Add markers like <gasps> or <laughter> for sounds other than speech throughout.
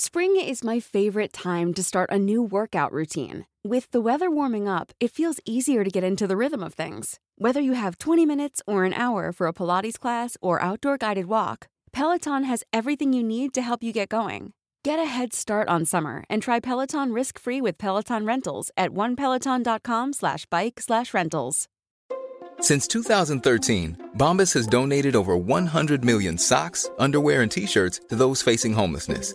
Spring is my favorite time to start a new workout routine. With the weather warming up, it feels easier to get into the rhythm of things. Whether you have 20 minutes or an hour for a Pilates class or outdoor guided walk, Peloton has everything you need to help you get going. Get a head start on summer and try Peloton risk-free with Peloton Rentals at onepeloton.com slash bike slash rentals. Since 2013, Bombas has donated over 100 million socks, underwear, and t-shirts to those facing homelessness.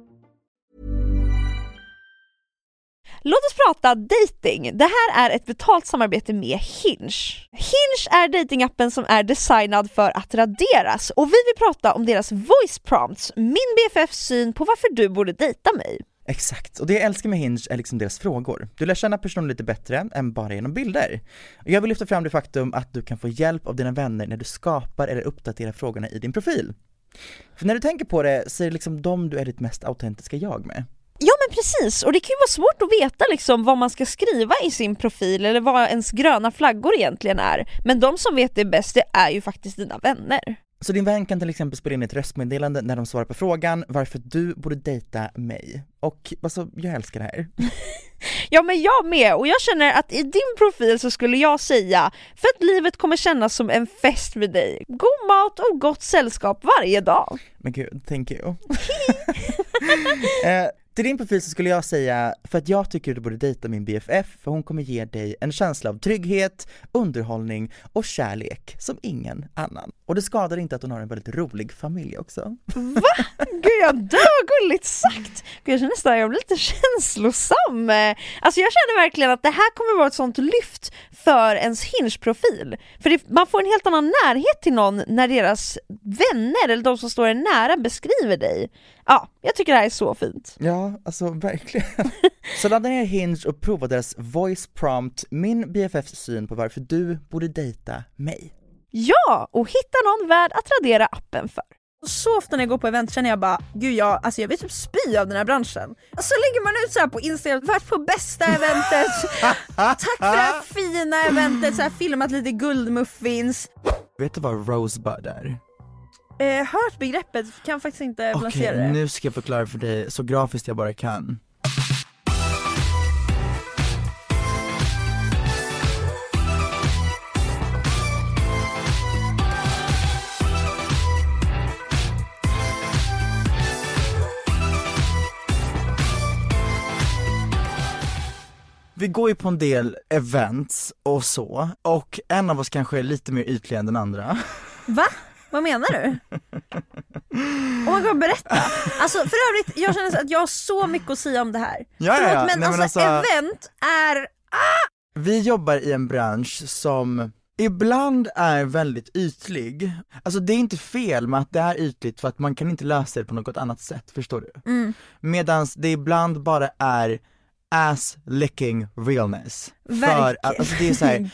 Låt oss prata dating. Det här är ett betalt samarbete med Hinge. Hinge är datingappen som är designad för att raderas och vi vill prata om deras voice prompts, min BFFs syn på varför du borde dejta mig. Exakt, och det jag älskar med Hinge är liksom deras frågor. Du lär känna personen lite bättre än bara genom bilder. Jag vill lyfta fram det faktum att du kan få hjälp av dina vänner när du skapar eller uppdaterar frågorna i din profil. För när du tänker på det så är det liksom de du är ditt mest autentiska jag med. Ja men precis, och det kan ju vara svårt att veta liksom vad man ska skriva i sin profil eller vad ens gröna flaggor egentligen är. Men de som vet det bäst, det är ju faktiskt dina vänner. Så din vän kan till exempel spela in ett röstmeddelande när de svarar på frågan varför du borde dejta mig. Och alltså, jag älskar det här. <laughs> Ja men jag med, och jag känner att i din profil så skulle jag säga för att livet kommer kännas som en fest med dig. God mat och gott sällskap varje dag. Men gud, thank you. <laughs> <laughs> eh, till din profil så skulle jag säga, för att jag tycker du borde dejta min BFF, för hon kommer ge dig en känsla av trygghet, underhållning och kärlek som ingen annan. Och det skadar inte att hon har en väldigt rolig familj också. Va? Gud jag dör, gulligt sagt! Gud, jag känner nästan jag blir lite <laughs> känslosam. Alltså jag känner verkligen att det här kommer vara ett sånt lyft för ens Hinge-profil. För det, man får en helt annan närhet till någon när deras vänner eller de som står en nära beskriver dig. Ja, jag tycker det här är så fint. Ja, alltså verkligen. <laughs> Så ladda ner Hinge och prova deras voice prompt, min BFFs syn på varför du borde dejta mig. Ja, och hitta någon värd att radera appen för. Så ofta när jag går på event känner jag bara, gud jag, alltså jag vill typ spy av den här branschen. Så lägger man ut så här på Instagram, varit på bästa eventet, <laughs> tack för det här fina eventet, så här filmat lite guldmuffins. Vet du vad Rosebud är? Eh, hört begreppet, kan faktiskt inte Okej, placera det. nu ska jag förklara för dig så grafiskt jag bara kan. Vi går ju på en del events och så, och en av oss kanske är lite mer ytlig än den andra. Va? Vad menar du? Oh my god, berätta! Alltså för övrigt, jag känner att jag har så mycket att säga om det här. Ja, Förlåt ja. men, Nej, men alltså, alltså- event är... Vi jobbar i en bransch som ibland är väldigt ytlig. Alltså det är inte fel med att det är ytligt för att man kan inte lösa det på något annat sätt, förstår du? Mm. Medans det ibland bara är ass licking realness. För att, alltså det är så här,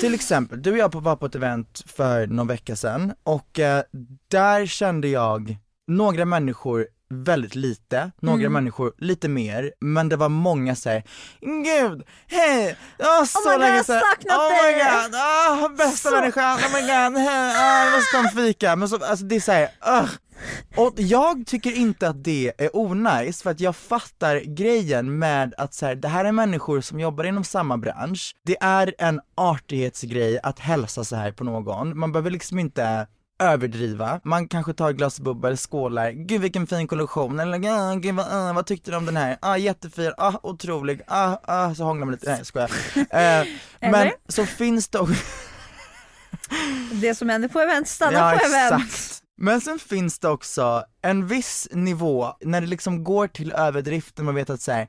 till exempel, du och jag var på ett event för någon vecka sedan och eh, där kände jag några människor väldigt lite, några Mm. människor lite mer, men det var många såhär, gud, hej, oh, så my God, länge sedan, oh dig." my god, ah, bästa Så- människan, oh my god, hej, ah, jag måste ta en fika, men så, alltså det är såhär, uh. Och jag tycker inte att det är onajs för att jag fattar grejen med att så här, det här är människor som jobbar inom samma bransch, det är en artighetsgrej att hälsa så här på någon, man behöver liksom inte överdriva, man kanske tar ett glas bubbel, skålar, gud vilken fin kollektion, eller ah, gud vad, ah, vad tyckte du om den här? Ah jättefin, ah otrolig, ah ah, så hånglar man lite, nej jag skojar. Eh, <laughs> men så finns det Det som händer på event stannar på event. Men sen finns det också en viss nivå när det liksom går till överdriften, man vet att så här,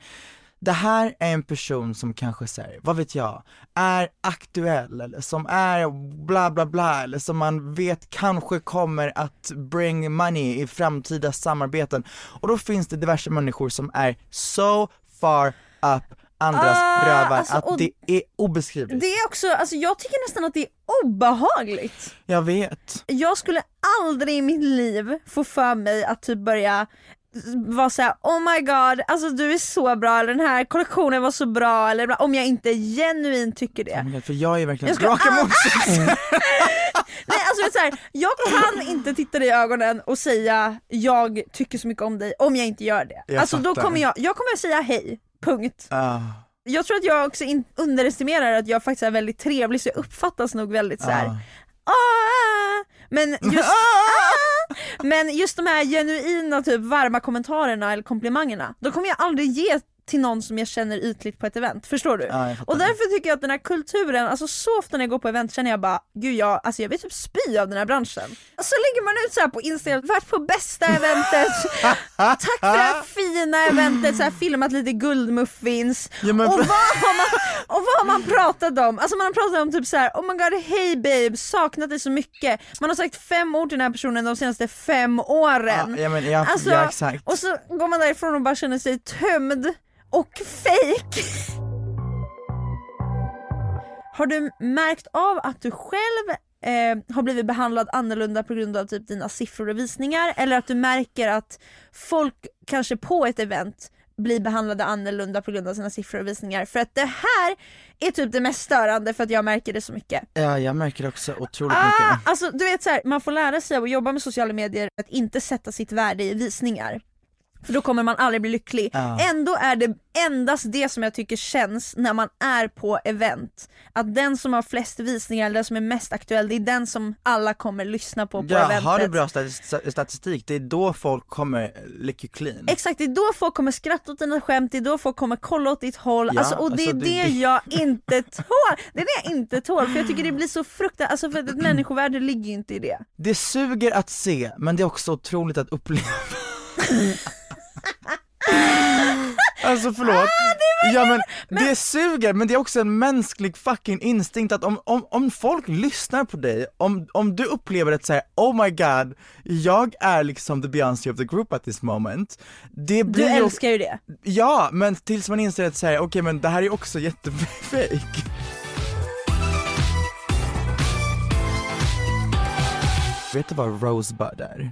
det här är en person som kanske säger, vad vet jag, är aktuell eller som är bla bla bla eller som man vet kanske kommer att bring money i framtida samarbeten. Och då finns det diverse människor som är so far up andras Ah, rövar alltså, att det är obeskrivligt. Det är också, alltså jag tycker nästan att det är obehagligt. Jag vet. Jag skulle aldrig i mitt liv få för mig att typ börja vara såhär oh my god, alltså du är så bra, eller den här kollektionen var så bra, eller om jag inte genuint tycker det. Oh God, för jag är verkligen Jag ska raka all- motsatsen. <laughs> Nej alltså så här, jag kan inte titta dig i ögonen och säga jag tycker så mycket om dig om jag inte gör det. Jag alltså då fattar. kommer jag, jag kommer säga hej, punkt. Ah, Jag tror att jag också in, underestimerar att jag faktiskt är väldigt trevlig så jag uppfattas nog väldigt så här. ah. "Ah", men just, <laughs> ah, men just de här genuina typ varma kommentarerna eller komplimangerna, då kommer jag aldrig ge till någon som jag känner ytligt på ett event, förstår du? Ja. Och därför tycker jag att den här kulturen, alltså så ofta när jag går på event känner jag bara, gud jag, alltså jag vill typ spy av den här branschen. Så lägger man ut så här på Instagram, varit på bästa eventet, <laughs> tack för det här fina eventet, så här filmat lite guldmuffins. Ja, men- och, vad har man, och vad har man pratat om? Alltså man har pratat om typ så här: oh my god hej babe, saknat dig så mycket. Man har sagt fem ord till den här personen de senaste fem åren. Ja, ja, men, ja, Alltså, ja exakt. Och så går man därifrån och bara känner sig tömd och fake. Har du märkt av att du själv eh, har blivit behandlad annorlunda på grund av typ dina siffror och visningar eller att du märker att folk kanske på ett event blir behandlade annorlunda på grund av sina siffror och visningar? För att det här är typ det mest störande för att jag märker det så mycket. Ja, jag märker det också otroligt Ah, mycket. alltså du vet så här, man får lära sig av att jobba med sociala medier att inte sätta sitt värde i visningar. För då kommer man aldrig bli lycklig. Ja. Ändå är det endast det som jag tycker känns när man är på event. Att den som har flest visningar, eller den som är mest aktuell, det är den som alla kommer lyssna på på Ja, eventet. har du bra statis- statistik, det är då folk kommer you clean. Exakt, det är då folk kommer skratta åt dina skämt, det är då folk kommer kolla åt ditt håll, Ja, alltså, och det är alltså, det- det, jag inte <laughs> tål! Det är det jag inte tål, för jag tycker det blir så fruktansvärt, alltså för ett människovärde ligger ju inte i det. Det suger att se, men det är också otroligt att uppleva. <laughs> Alltså förlåt, ja men, det suger men det är också en mänsklig fucking instinkt att om, om, om folk lyssnar på dig, om, om du upplever att säga oh my god, jag är liksom the Beyoncé of the group at this moment. Det Du blir ju- älskar ju det. Ja, men tills man inser att säga okej men det här är också jättefake. Vet du vad Rosebud är?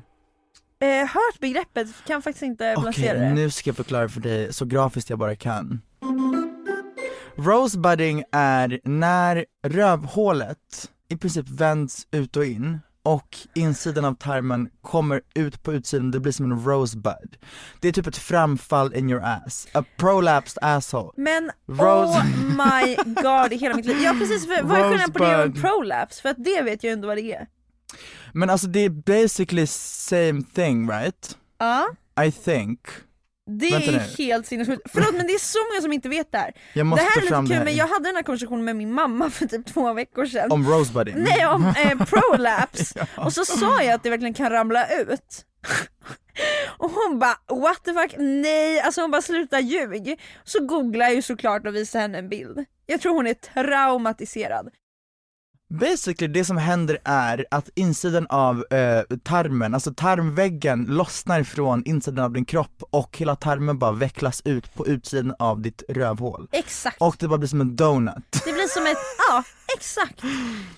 Eh, hört begreppet, kan faktiskt inte placera det. nu ska jag förklara för dig så grafiskt jag bara kan. Rosebudding är när rövhålet i princip vänds ut och in och insidan av tarmen kommer ut på utsidan, det blir som en rosebud. Det är typ ett framfall in your ass, a prolapsed asshole. Men Rose- oh my god i hela mitt liv. Ja precis, för, vad är <laughs> skillnaden på det och en prolapse? För att det vet jag ändå vad det är. Men alltså det är basically same thing right? Ja. I think. Det Vänta är nu. helt sinnessjukt. Förlåt men det är så många som inte vet det här. Jag måste det här är fram lite det kul här. men jag hade den här konversationen med min mamma för typ två veckor sedan. Om rosebudding? <laughs> Nej om eh, prolapse. <laughs> Och så sa jag att det verkligen kan ramla ut. <laughs> Och hon bara what the fuck, nej, alltså hon bara sluta ljug. Så googlar jag ju såklart och visar henne en bild. Jag tror hon är traumatiserad. Basically det som händer är att insidan av eh, tarmen, alltså tarmväggen lossnar från insidan av din kropp och hela tarmen bara vecklas ut på utsidan av ditt rövhål. Exakt. Och det bara blir som en donut. Det blir som ett, ja exakt. <laughs>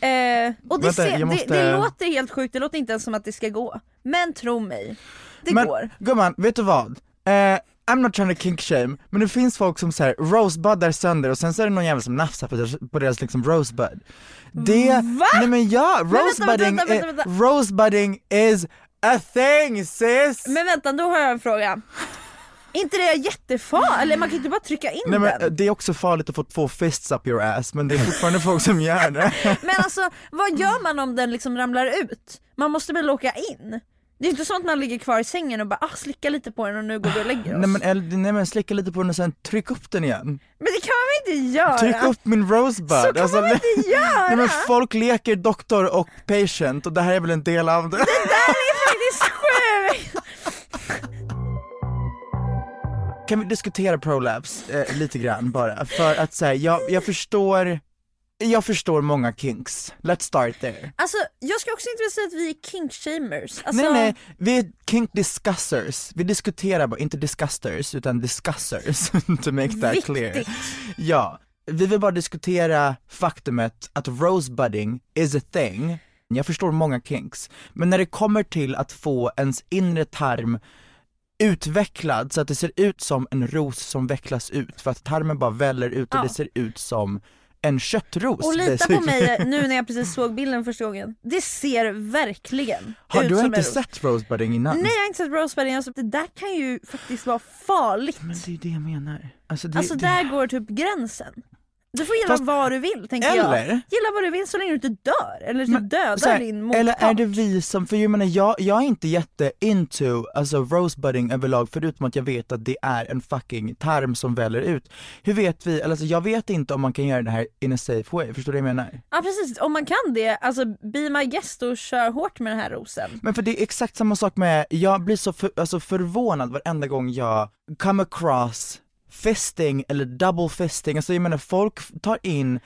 Eh, och det, Vänta, måste- det, det låter helt sjukt, det låter inte ens som att det ska gå. Men tro mig, det men går. gumman, vet du vad? Eh, I'm not trying to kink shame, men det finns folk som säger rosebuddar sönder och sen så är det någon jävel som nafsar på deras, på deras liksom rosebud. Det, Va? nej men ja, vänta, rosebudding, vänta, vänta, vänta. är- rosebudding is a thing sis! Men vänta, då har jag en fråga. inte det är jättefarligt, eller man kan inte bara trycka in Nej men den. det är också farligt att få två fists up your ass men det är fortfarande folk som gör det. <laughs> Men alltså vad gör man om den liksom ramlar ut? Man måste väl åka in? Det är inte så att man ligger kvar i sängen och bara ah, slicka lite på den och nu går vi och lägger oss. Nej men, nej men slicka lite på den och sen tryck upp den igen. Men det kan man väl inte göra? Tryck upp min rosebud. Så kan man väl inte göra? Nej men folk leker doktor och patient och det här är väl en del av det. Det där är faktiskt sjukt! Kan vi diskutera prolapse eh, lite grann bara? För att säga, jag, jag förstår, jag förstår många kinks. Let's start there. Alltså jag ska också inte säga att vi är kink-shamers. Alltså, Nej nej, vi är kink discussers. Vi diskuterar bara, inte disgusters utan discussers, <laughs> to make that clear. Viktigt. Ja, vi vill bara diskutera faktumet att rosebudding is a thing. Jag förstår många kinks, men när det kommer till att få ens inre tarm utvecklad så att det ser ut som en ros som vecklas ut för att tarmen bara väller ut och Ja. det ser ut som en köttros. Och lita på mig nu när jag precis <laughs> såg bilden första gången. Det ser verkligen Har ut du som inte en ros. sett rosebudding innan? Nej jag har inte sett rosebudding, alltså, det där kan ju faktiskt vara farligt. Men det är det jag menar. Alltså, det, Alltså det... där går typ gränsen. Du får gilla Fast- vad du vill tänker Eller? jag. Gilla vad du vill så länge du inte dör eller typ dödar Så här, din motpart. Eller är det vi som, för jag menar jag, jag är inte jätte into, alltså rosebudding överlag förutom att jag vet att det är en fucking tarm som väller ut. Hur vet vi, eller alltså jag vet inte om man kan göra det här in a safe way, förstår du vad jag menar? Ja precis, om man kan det, alltså be my guest och kör hårt med den här rosen. Men för det är exakt samma sak med, jag blir så för, alltså förvånad varenda gång jag come across fisting eller double fisting, alltså jag menar folk tar in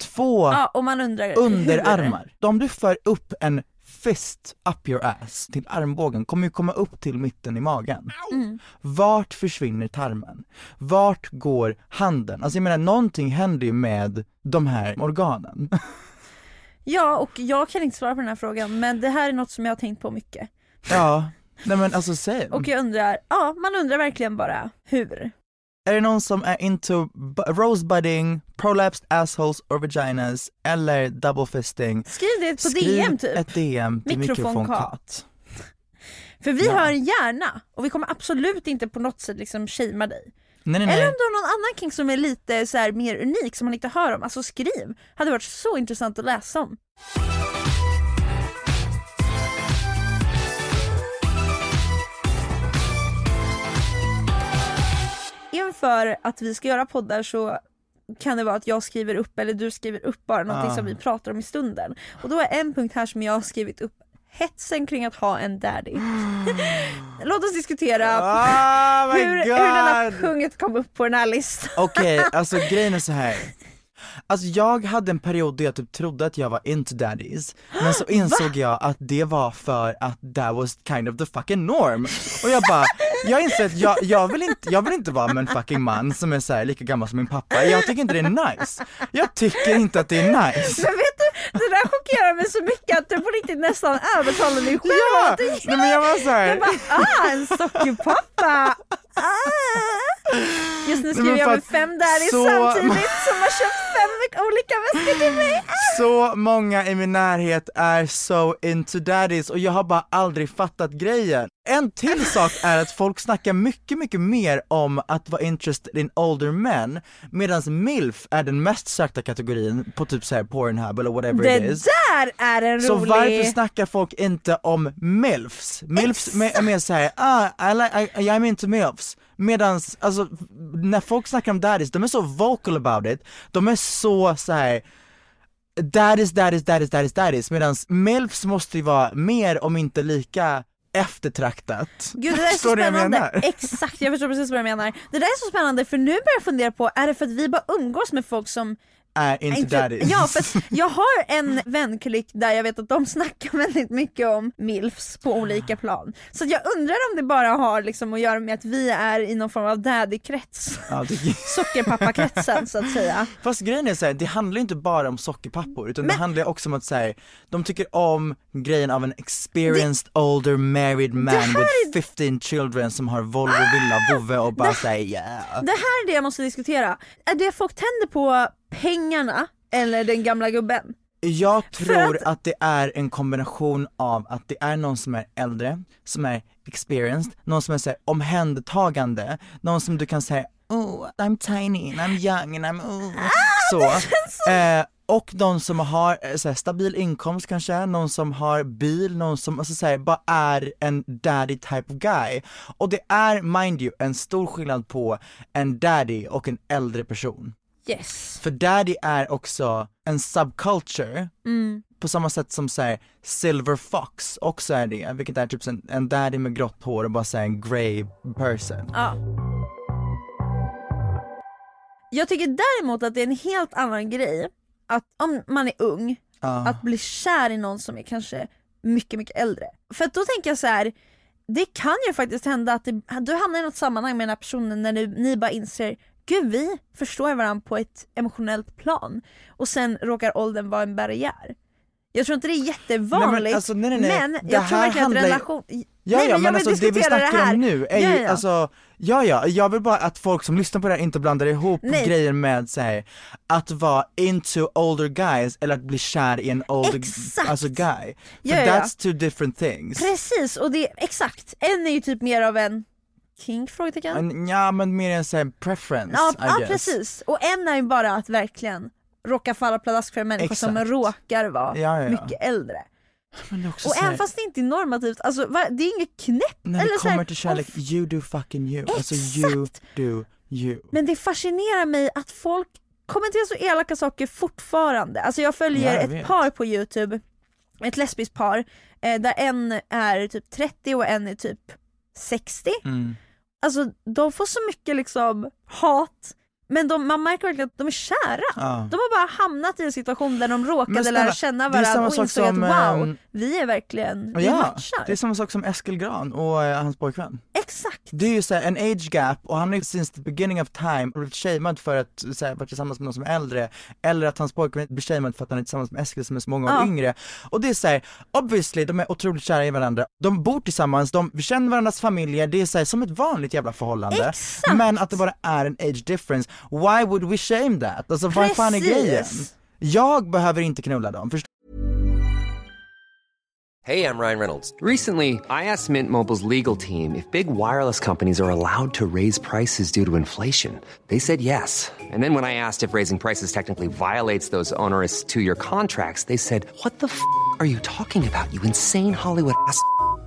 två Ja och man undrar underarmar. Om du för upp en fist up your ass till armbågen kommer ju komma upp till mitten i magen. Mm. Vart försvinner tarmen? Vart går handen? Alltså jag menar någonting händer ju med de här organen. <laughs> Ja och jag kan inte svara på den här frågan men det här är något som jag har tänkt på mycket. ja, nej men alltså säg. Och jag undrar, ja man undrar verkligen bara hur? Är det någon som är into bu- rosebudding, prolapsed assholes or vaginas eller double fisting? Skriv det på Skriv DM typ. ett DM till Mikrofonkat. <laughs> För vi Ja. hör gärna och vi kommer absolut inte på något sätt liksom shamea dig. Nej nej Eller om nej. du har någon annan kink som är lite så mer unik som man inte hör om, alltså skriv. Hade varit så intressant att läsa om. Inför att vi ska göra poddar så kan det vara att jag skriver upp eller du skriver upp bara någonting Ah. som vi pratar om i stunden. Och då är en punkt här som jag har skrivit upp Hetsen kring att ha en daddy. <gasps> Låt oss diskutera Oh hur, hur denna god! punkt kom upp på den här listan. Okej, <laughs> alltså grejen är så här. Alltså jag hade en period där jag typ trodde att jag var into daddies, men så <gasps> insåg jag att det var för att that was kind of the fucking norm. Och jag bara, jag inser att jag, jag, vill inte, jag vill inte vara med en fucking man som är så här, lika gammal som min pappa, jag tycker inte det är nice. Jag tycker inte att det är nice. Men vet du, det där chockerar mig så mycket att du på riktigt nästan övertalar dig själv Ja! att du Nej men jag var så här. Jag bara ah, en sockerpappa! Ah. Just nu skriver jag med fem daddies så- samtidigt som har köpt fem olika väskor till mig. Så många i min närhet är so into daddies och jag har bara aldrig fattat grejen. En till sak är att folk snackar mycket, mycket mer om att vara interested in older men, medan milf är den mest sökta kategorin på typ såhär Pornhub eller whatever Det it is. där är en Så rolig... varför snackar folk inte om milfs? Milfs med- är mer såhär, ah, I like, I, I'm into milfs. Medans, alltså när folk snackar om daddies, de är så vocal about it, de är så såhär daddies, daddies, daddies, daddies, daddies, medans milfs måste ju vara mer om inte lika eftertraktat. Gud det där är så jag spännande, menar? <laughs> exakt jag förstår precis vad du menar. Det där är så spännande för nu börjar jag fundera på, är det för att vi bara umgås med folk som Är into Inte- daddies. Ja för <laughs> jag har en vänklick där jag vet att de <laughs> snackar väldigt mycket om milfs på olika plan. Så jag undrar om det bara har liksom att göra med att vi är i någon form av daddy-krets. Ja, det- <laughs> Sockerpappa-kretsen så att säga. Fast grejen är såhär, det handlar inte bara om sockerpappor utan det Men- handlar också om att säga de tycker om grejen av en experienced older married man with 15 children som har Volvo, villa, vovve och bara säger yeah. Det här är det jag måste diskutera. Är det folk tänder på pengarna eller den gamla gubben? Jag tror att- att... det är en kombination av att det är någon som är äldre, som är experienced, någon som är så här, omhändertagande, någon som du kan säga oh I'm tiny and I'm young and I'm oh. så. Eh, och någon som har eh, så här, stabil inkomst kanske, någon som har bil, någon som alltså, så här, bara är en daddy type of guy. Och det är, mind you, en stor skillnad på en daddy och en äldre person. Yes. För daddy är också en subculture, Mm. på samma sätt som såhär Silver Fox också är det, vilket är typ en, en daddy med grått hår och bara såhär en grey person. Ja. Jag tycker däremot att det är en helt annan grej att om man är ung, Ja. att bli kär i någon som är kanske mycket, mycket äldre. För att då tänker jag så här. det kan ju faktiskt hända att det, du hamnar i något sammanhang med den här personen när du, ni bara inser Gud vi förstår varandra på ett emotionellt plan och sen råkar åldern vara en barriär. Jag tror inte det är jättevanligt Nej, men alltså, nej, nej, men Det jag tror verkligen att ju- relation... Ja, nej, ja men men alltså det vi snackar här. om nu är Ja, ju ja. alltså, ja ja, jag vill bara att folk som lyssnar på det här inte blandar ihop Nej. grejer med såhär, att vara into older guys eller att bli kär i en older Exakt. alltså guy. För Ja, ja. that's two different things. Precis, och det, exakt. En är ju typ mer av en kink? Frågetecken? En- Ja men mer en såhär preference Ja, I ja guess. precis, och en är ju bara att verkligen råka falla pladask för en människa som Exakt. råkar vara Ja, ja. mycket äldre. Och här- även fast det inte är normativt, alltså va, det är inget knäpp När det eller så här, kommer till kärlek, "Åh, you do fucking you. Alltså you Exakt. do you. Men det fascinerar mig att folk kommenterar så elaka saker fortfarande. Alltså jag följer Ja, jag ett par på youtube, ett lesbiskt par, eh, där en är typ 30 och en är typ 60. Mm. Alltså de får så mycket liksom hat, men de, man märker verkligen att de är kära. Ja. De har bara hamnat i en situation där de råkade snälla, lära känna varandra och insåg som, att wow, ehm, vi är verkligen, vi Ja, matchar. det är samma sak som Eskil Gran och eh, hans pojkvän. Exakt! Det är ju såhär en age gap och han har ju since the beginning of time blivit shamed för att vara tillsammans med någon som är äldre eller att hans pojkvän blir shamed för att han är tillsammans med Eskil som är så många år Ja. yngre. Och det är såhär, obviously de är otroligt kära i varandra, de bor tillsammans, de känner varandras familjer, det är såhär som ett vanligt jävla förhållande. Exakt. Men att det bara är en age difference, why would we shame that? Alltså vad fan är Precis. grejen? Jag behöver inte knulla dem, förstår Hey, I'm Ryan Reynolds. Recently, I asked Mint Mobile's legal team if big wireless companies are allowed to raise prices due to inflation. They said yes. And then when I asked if raising prices technically violates those onerous two year contracts, they said, What the f are you talking about, you insane Hollywood ass?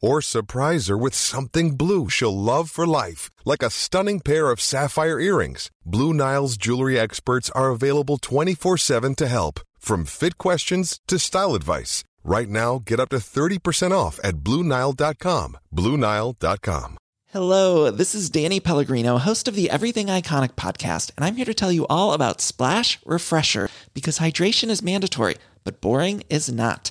Or surprise her with something blue she'll love for life, like a stunning pair of sapphire earrings. Blue Nile's jewelry experts are available 24 7 to help, from fit questions to style advice. Right now, get up to 30% off at BlueNile.com. BlueNile.com. Hello, this is Danny Pellegrino, host of the Everything Iconic podcast, and I'm here to tell you all about Splash Refresher because hydration is mandatory, but boring is not.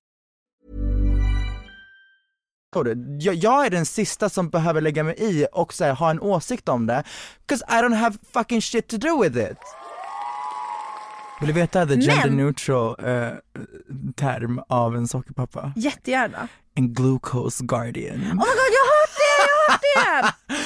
Jag, jag är den sista som behöver lägga mig i och så här, ha en åsikt om det, 'cause I don't have fucking shit to do with it. Vill du veta the gender Men- neutral eh, term av en sockerpappa? Jättegärna. En glucose guardian. Oh my god, jag har hört det! Jag har hört det!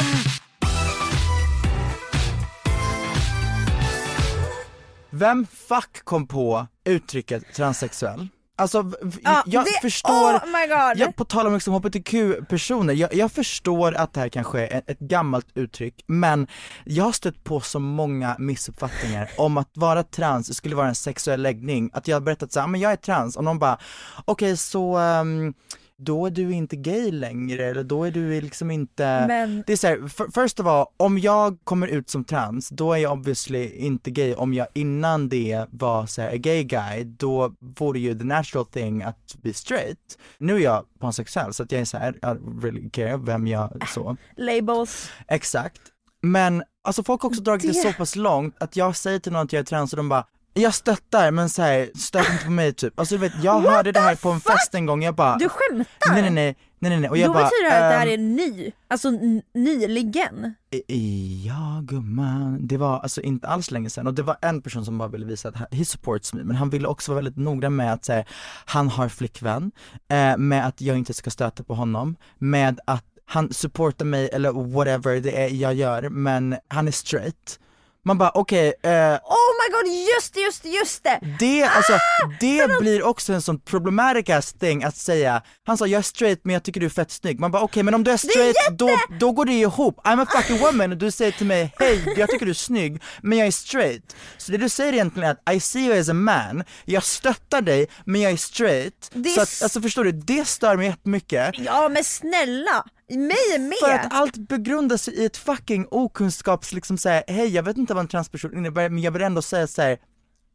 Vem fuck kom på uttrycket transsexuell? Alltså, Ja, jag det- förstår, oh jag, på tal om liksom hbtq-personer, jag, jag förstår att det här kanske är ett, gammalt uttryck, men jag har stött på så många missuppfattningar om att vara trans skulle vara en sexuell läggning, att jag har berättat såhär, men jag är trans, och någon bara, okej så, ehm, då är du inte gay längre eller då är du liksom inte Men- Det är såhär, first of all, om jag kommer ut som trans, då är jag obviously inte gay. Om jag innan det var såhär a gay guy, då vore ju the natural thing att bli straight. Nu är jag pansexuell så att jag är såhär, I really care vem jag så. Labels. Exakt. Men alltså folk har också dragit det Det- så pass långt att jag säger till någon att jag är trans och de bara jag stöttar men såhär, stöt inte på mig typ. Alltså du vet, jag What hörde det här på en fuck? fest en gång, jag bara Du skämtar? Nej nej nej, nej nej nej och jag Då bara betyder det att det här ehm, är ny, alltså nyligen. I- Ja gumman, det var alltså inte alls länge sedan och det var en person som bara ville visa att he supports me men han ville också vara väldigt noggrann med att säga han har flickvän, eh, med att jag inte ska stöta på honom, med att han supportar mig eller whatever det är jag gör men han är straight. Man bara okej, eh, Oh my god, just det, just det, just det! det, alltså, det blir också en sån problematic thing att säga, han sa jag är straight men jag tycker du är fett snygg, man bara okej men om du är straight då, då går det ihop, I'm a fucking woman och du säger till mig hej jag tycker du är snygg men jag är straight. Så det du säger egentligen är att I see you as a man, jag stöttar dig men jag är straight. Det är så att, alltså förstår du, det stör mig jättemycket. Ja men snälla, mig med! För att allt begrundar sig i ett fucking okunskaps, liksom säga hej jag vet inte vad en transperson innebär men jag vill ändå säga såhär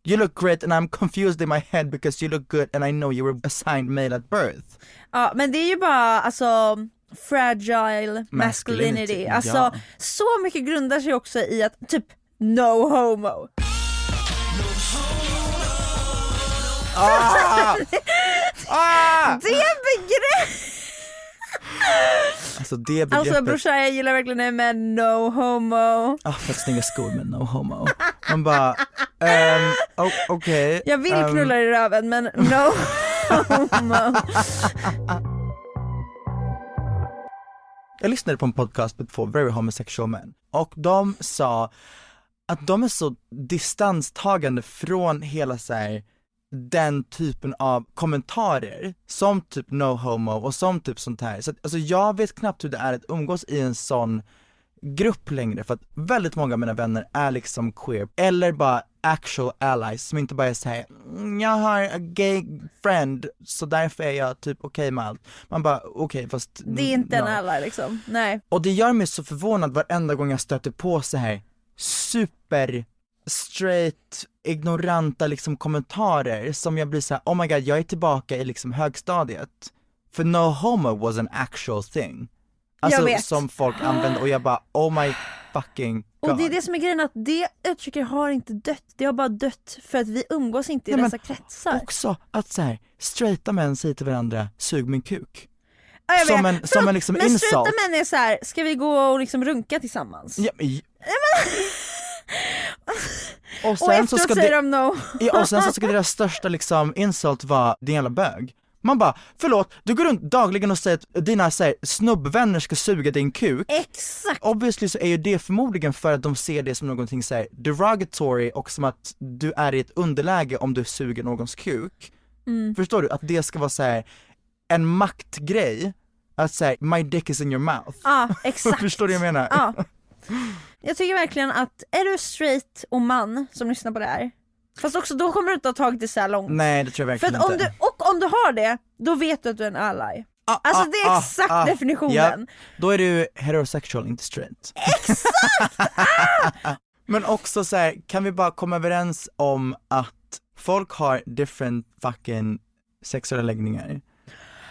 You look great and I'm confused in my head because you look good and I know you were assigned male at birth. Ja men det är ju bara alltså fragile masculinity, Masculinity, alltså ja. så mycket grundar sig också i att typ no homo. Ah! <laughs> ah! Det begrepp! <laughs> Alltså det begreppet, Alltså brorsan jag gillar verkligen det med no homo. ah, fett snygga skor men no homo. Man bara, o- okej. Jag vill ehm, knulla i röven men no <laughs> homo. Jag lyssnade på en podcast med två very homosexual män och de sa att de är så distanstagande från hela så här, den typen av kommentarer som typ no homo och som typ sånt här. Så att, alltså jag vet knappt hur det är att umgås i en sån grupp längre för att väldigt många av mina vänner är liksom queer eller bara actual allies som inte bara såhär, "Mm, jag har a gay friend så därför är jag typ okej med allt. Man bara okej fast Det är inte en no. alla liksom, nej. Och det gör mig så förvånad varenda gång jag stöter på så här super straight, ignoranta liksom kommentarer som jag blir så här: oh my god jag är tillbaka i liksom högstadiet. För no homo was an actual thing. Alltså som folk använde och jag bara oh my fucking god. Och det är det som är grejen att det uttrycket har inte dött, det har bara dött för att vi umgås inte i Nej, men dessa kretsar. Också att så här, straighta män säger till varandra, sug min kuk. Ja, jag som vet. en- som en liksom men straighta insult. män är så här, ska vi gå och liksom runka tillsammans? Ja, men, <laughs> och och sen så efteråt ska säger de no. Ja, och sen så ska deras största liksom insult vara din jävla bög. Man bara, förlåt, du går runt dagligen och säger att dina så här, snubbvänner ska suga din kuk. Exakt! Obviously så är ju det förmodligen för att de ser det som någonting så här derogatory och som att du är i ett underläge om du suger någons kuk. Mm. Förstår du? Att det ska vara så här en maktgrej, att säga my dick is in your mouth. Ja, <laughs> exakt. Förstår du vad jag menar? Ja. <laughs> Jag tycker verkligen att är du straight och man som lyssnar på det här, fast också då kommer du inte ha tagit det så långt. Nej det tror jag För verkligen att om inte. du, och om du har det, då vet du att du är en ally. Ah, Alltså ah, det är ah, exakt ah, definitionen. Ja, då är du heterosexual, inte straight. Exakt! <laughs> Men också så här, kan vi bara komma överens om att folk har different fucking sexuella läggningar.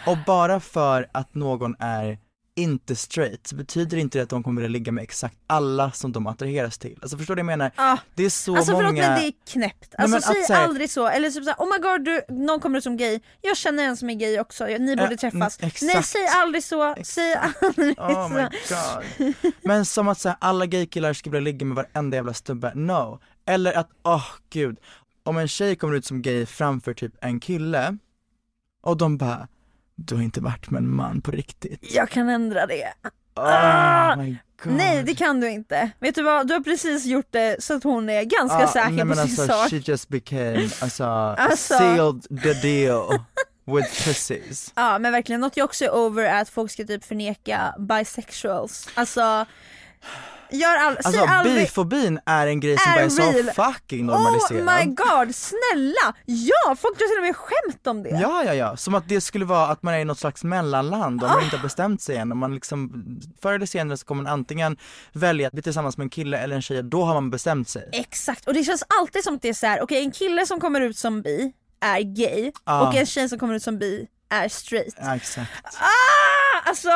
Och bara för att någon är inte straight så betyder inte det att de kommer att ligga med exakt alla som de attraheras till. Alltså förstår du vad jag menar? Ah, Det är så alltså många... förlåt men det är knäppt. Alltså att säg här- aldrig så, eller typ såhär oh my god du, någon kommer ut som gay, jag känner en som är gay också, ni borde Ja, träffas. mm, exakt. Nej säg aldrig så, säg aldrig Oh my så. god. Men som att säga alla gaykillar ska vilja ligga med varenda jävla stubbe, no. Eller att, åh gud, om en tjej kommer ut som gay framför typ en kille och de bara, du har inte varit med en man på riktigt. Jag kan ändra det. Oh god. Nej det kan du inte. Vet du vad, du har precis gjort det så att hon är ganska Ah, säker nej, på men sin alltså, sak. she just became, alltså, <laughs> Alltså. sealed the deal with pussies. <laughs> Ja men verkligen, något jag också är over är att folk ska typ förneka bisexuals. Alltså Gör all, Alltså aldrig bifobin är en grej som är bara är så real. fucking Oh normaliserad. my god, snälla! Ja, folk drar till och med skämt om det. Ja, ja, ja. Som att det skulle vara att man är i något slags mellanland om man inte har bestämt sig än. Om man liksom, förr eller senare så kommer man antingen välja att bli tillsammans med en kille eller en tjej, då har man bestämt sig. Exakt, och det känns alltid som att det är så här: okej en kille som kommer ut som bi är gay Ja. och en tjej som kommer ut som bi är straight. Ja, exakt. Ah! Alltså,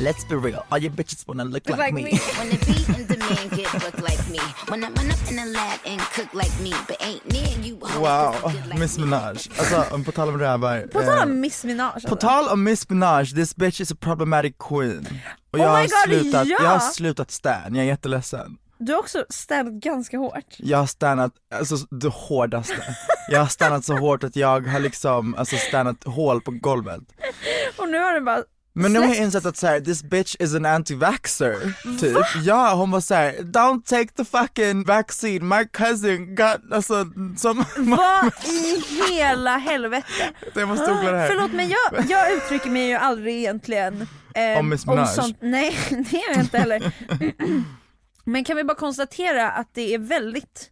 Let's be real, all you bitches wanna look like, like me. me. When the beat and the man get look like me. When I run up in the lab and cook like me. But ain't near you Wow, like Miss me. Minaj. Alltså på tal om rävar. på tal eh, om Miss Minaj På alltså. tal om Miss Minaj, this bitch is a problematic queen. Och Oh jag, my har God, slutat, ja! jag har slutat stan, jag är jätteledsen. Du har också städat ganska hårt. Jag har stannat, alltså det hårdaste. Jag har stannat så hårt att jag har liksom, alltså stannat hål på golvet. Och nu har du bara Men nu har jag insett att så här, this bitch is an anti-vaxxer, typ. Ja, hon var såhär, don't take the fucking vaccine, my cousin got, alltså som, Vad i hela helvete? <laughs> jag måste googla det här. Förlåt men jag, jag uttrycker mig ju aldrig egentligen eh, Om Miss Minaj? sånt. Nej <laughs> det gör jag inte heller. <clears throat> Men kan vi bara konstatera att det är väldigt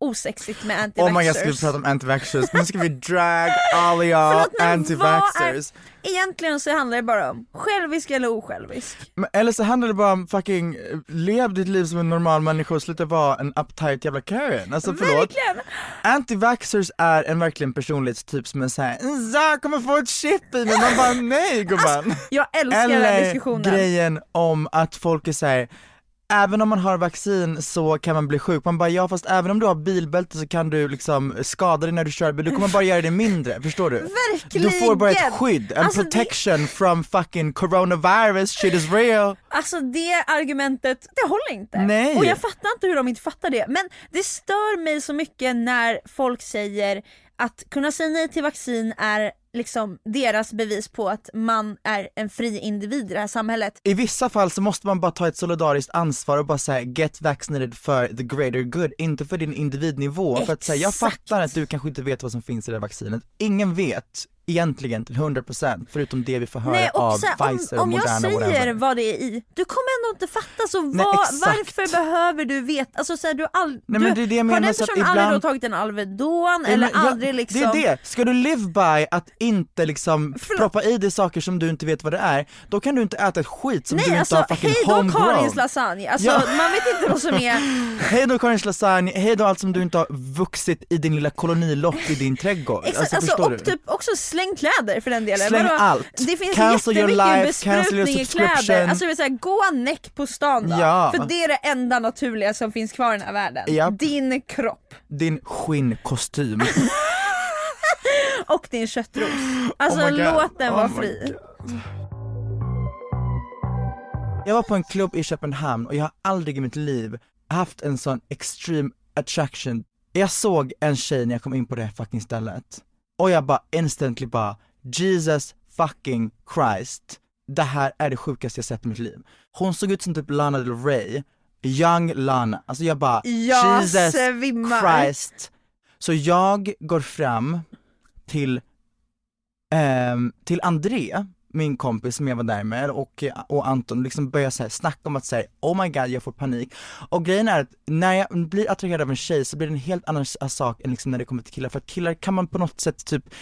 osexigt med anti Oh my god, ska vi prata om anti-vaxxers? Nu ska vi drag men anti-vaxxers. Egentligen så handlar det bara om självisk eller osjälvisk. Men, eller så handlar det bara om fucking, eh, lev ditt liv som en normal människa och sluta vara en uptight jävla Karen. Alltså förlåt. Verkligen! Anti-vaxxers är en verkligen personlighetstyp som är såhär, jag kommer få ett chip i mig, man bara nej gumman. Jag älskar den här Eller diskussionen. grejen om att folk är såhär, även om man har vaccin så kan man bli sjuk. Man bara ja fast även om du har bilbälte så kan du liksom skada dig när du kör bil, du kommer bara göra det mindre, förstår du? Verkligen! Du får bara ett skydd, en Alltså, det- protection from fucking coronavirus, shit is real. Alltså det argumentet, det håller inte. Nej. Och jag fattar inte hur de inte fattar det. Men det stör mig så mycket när folk säger att kunna säga nej till vaccin är liksom deras bevis på att man är en fri individ i det här samhället. I vissa fall så måste man bara ta ett solidariskt ansvar och bara säga get vaccinated för the greater good, inte för din individnivå. För att säga jag Exakt. fattar att du kanske inte vet vad som finns i det här vaccinet. Ingen vet egentligen till 100% förutom det vi får höra Nej, av här, Pfizer om, och om jag Moderna säger whatever. vad det är i, du kommer ändå inte fatta så Nej, exakt. varför behöver du veta? Alltså så här, du har all, Nej, men det är det jag har menar, den så att personen aldrig ibland- då tagit en Alvedon Nej, eller jag- aldrig liksom Det är det, ska du live by att inte liksom Förlåt. proppa i dig saker som du inte vet vad det är, då kan du inte äta ett skit som du Nej inte alltså har fucking hej då homegrown. Karins lasagne, alltså Ja. man vet inte vad som är <laughs> Hej då Karins lasagne, hej då allt som du inte har vuxit i din lilla kolonilott i din trädgård. Exakt, alltså, alltså, och du? typ också släng kläder för den delen. Släng Vadå? allt. Det finns Cancel your life, cancel your i kläder. subscription. Alltså säga, gå näck på stan då. Ja. För det är det enda naturliga som finns kvar i den här världen. Japp. Din kropp Din skinnkostym. <laughs> och din köttros. Alltså Oh låt den Oh vara fri. Jag var på en klubb i Köpenhamn och jag har aldrig i mitt liv haft en sån extreme attraction. Jag såg en tjej när jag kom in på det fucking stället och jag bara instantly bara Jesus fucking Christ. Det här är det sjukaste jag sett i mitt liv. Hon såg ut som typ Lana Del Rey, young Lana. Alltså jag bara Jag Jesus svimmar. Christ. Så jag går fram till, ehm, till André, min kompis som jag var där med och, och Anton liksom börjar så här snacka om att säga oh my god jag får panik. Och grejen är att när jag blir attraherad av en tjej så blir det en helt annan s- sak än liksom när det kommer till killar för att killar kan man på något sätt typ <sighs>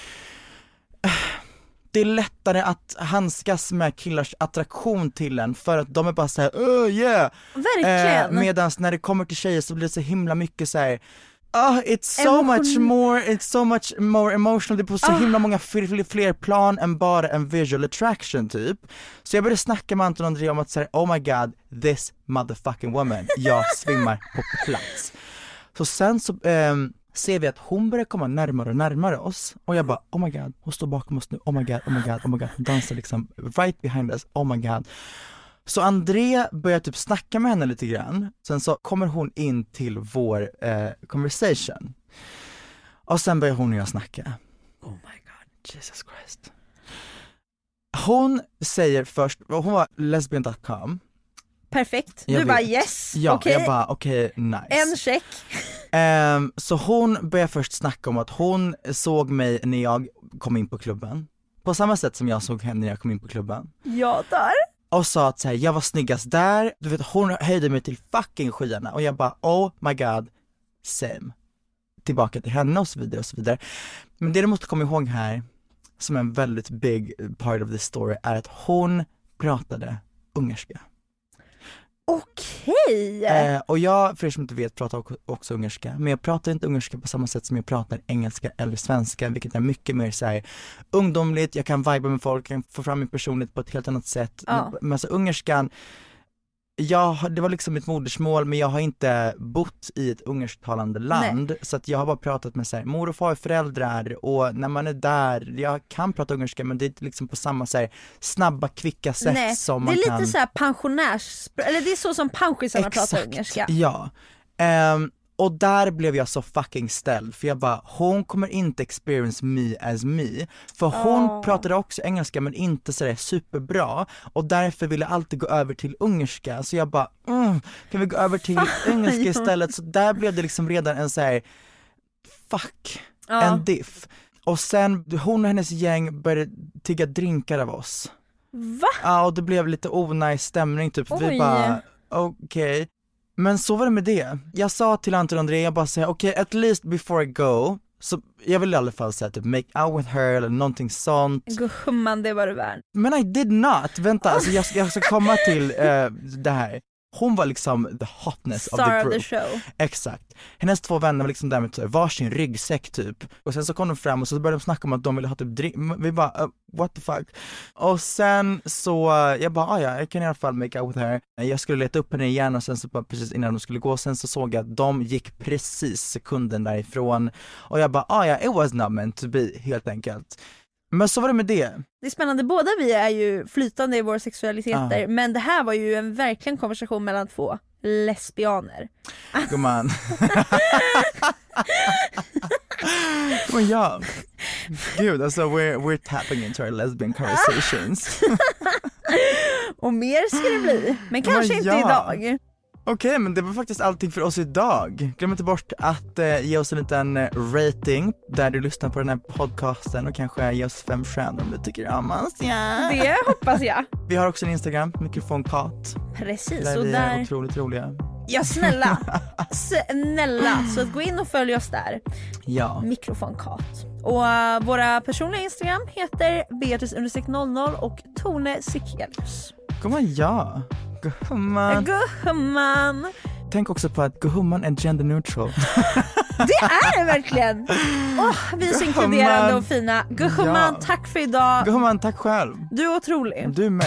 det är lättare att handskas med killars attraktion till en för att de är bara såhär oh yeah! Verkligen. Eh, medans när det kommer till tjejer så blir det så himla mycket så här. Ah, it's so Emotion- much more, it's so much more emotional, det är på så Ah. himla många fler, fler plan än bara en visual attraction typ. Så jag började snacka med Anton och André om att säga oh my god, this motherfucking woman, jag <laughs> svimmar på plats. Så sen så ehm, ser vi att hon börjar komma närmare och närmare oss och jag bara oh my god, hon står bakom oss nu, oh my god, oh my god, oh my god, hon dansar liksom right behind us, oh my god. Så André börjar typ snacka med henne lite grann, sen så kommer hon in till vår eh, conversation. Och sen börjar hon och jag snacka. Oh my god, Jesus Christ. Hon säger först, hon var lesbian.com. Perfekt. Jag du bara vet. yes, Ja, okej. jag bara okej, nice. En check. Ehm, så hon börjar först snacka om att hon såg mig när jag kom in på klubben på samma sätt som jag såg henne när jag kom in på klubben. Ja, där och sa att så här, jag var snyggast där, du vet hon höjde mig till fucking skyarna och jag bara oh my god, same. Tillbaka till henne och så vidare och så vidare. Men det du måste komma ihåg här, som en väldigt big part of the story, är att hon pratade ungerska. Okej! Eh, och jag, för er som inte vet, pratar också, ungerska, men jag pratar inte ungerska på samma sätt som jag pratar engelska eller svenska, vilket är mycket mer såhär ungdomligt, jag kan viba med folk, jag kan få fram min personlighet på ett helt annat sätt. Men, men alltså ungerskan, jag, det var liksom mitt modersmål men jag har inte bott i ett ungersktalande land så att jag har bara pratat med så här, mor och farföräldrar och när man är där, jag kan prata ungerska men det är inte liksom på samma så här, snabba kvicka sätt Nej, som det man är lite kan så pensionärs... Eller det är så som pensionärsarna pratar ungerska. Ja. Ehm, och där blev jag så fucking ställd för jag bara, hon kommer inte experience me as me. För hon Oh. pratade också engelska men inte sådär superbra och därför ville jag alltid gå över till ungerska så jag bara, mm, kan vi gå över till engelska <laughs> istället? Så där blev det liksom redan en så här fuck, Ja. en diff. Och sen, hon och hennes gäng började tigga drinkar av oss. Va? Ja och det blev lite onajs stämning typ, Oj. vi bara okej. Men så var det med det. Jag sa till Anton och André, jag bara säger okej at least before I go, så jag vill i alla fall säga typ make out with her eller någonting sånt. Gumman, det var du värd. Men I did not, vänta alltså jag ska, jag ska komma till eh, det här. Hon var liksom the hotness of the Star of group. the show. Exakt. Hennes två vänner var liksom där med typ varsin ryggsäck typ. Och sen så kom de fram och så började de snacka om att de ville ha typ drink, vi bara uh, what the fuck. Och sen så, uh, jag bara ah, ja, jag kan i alla fall make out with her. Jag skulle leta upp henne igen och sen så bara precis innan de skulle gå, sen så såg jag att de gick precis sekunden därifrån. Och jag bara ah, ja, it was not meant to be helt enkelt. Men så var det med det. Det är spännande, båda vi är ju flytande i våra sexualiteter Ja. men det här var ju en verkligen konversation mellan två lesbianer. Gumman. <laughs> Men ja, gud alltså we're, we're tapping into our lesbian conversations. Och mer ska det bli, men kanske Men inte ja. idag. Okej men det var faktiskt allting för oss idag. Glöm inte bort att eh, ge oss en liten eh, rating där du lyssnar på den här podcasten och kanske ge oss fem stjärnor om du tycker om oss. Ja. Det hoppas jag. Vi har också en Instagram, mikrofonkat, Precis, där och vi är otroligt roliga. Ja snälla, <laughs> snälla, så gå in och följ oss där. Ja. Mikrofonkat. Och eh, våra personliga Instagram heter beatrice00 och Tone Sikelius. Gumman ja. Gumman. Gumman! Tänk också på att gumman är gender neutral. <laughs> Det är det verkligen! Åh, vi är så inkluderande och fina. Gumman, Ja. tack för idag. Gumman tack själv. Du är otrolig. Du med.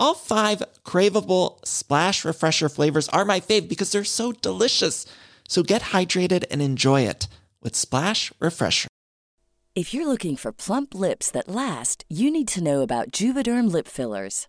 All five craveable splash refresher flavors are my fave because they're so delicious. So get hydrated and enjoy it with Splash Refresher. If you're looking for plump lips that last, you need to know about Juvederm lip fillers.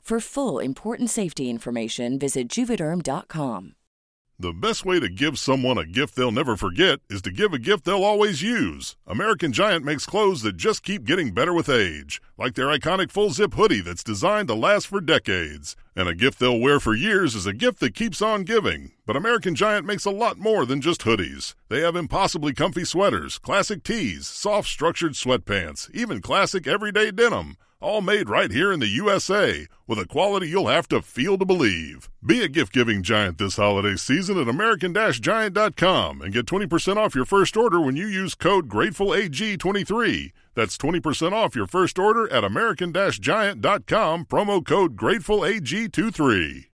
For full important safety information, visit juvederm.com. The best way to give someone a gift they'll never forget is to give a gift they'll always use. American Giant makes clothes that just keep getting better with age, like their iconic full zip hoodie that's designed to last for decades. And a gift they'll wear for years is a gift that keeps on giving. But American Giant makes a lot more than just hoodies. They have impossibly comfy sweaters, classic tees, soft structured sweatpants, even classic everyday denim all made right here in the USA with a quality you'll have to feel to believe. Be a gift giving giant this holiday season at American Giant.com and get 20% off your first order when you use code GratefulAG23. That's 20% off your first order at American Giant.com, promo code GratefulAG23.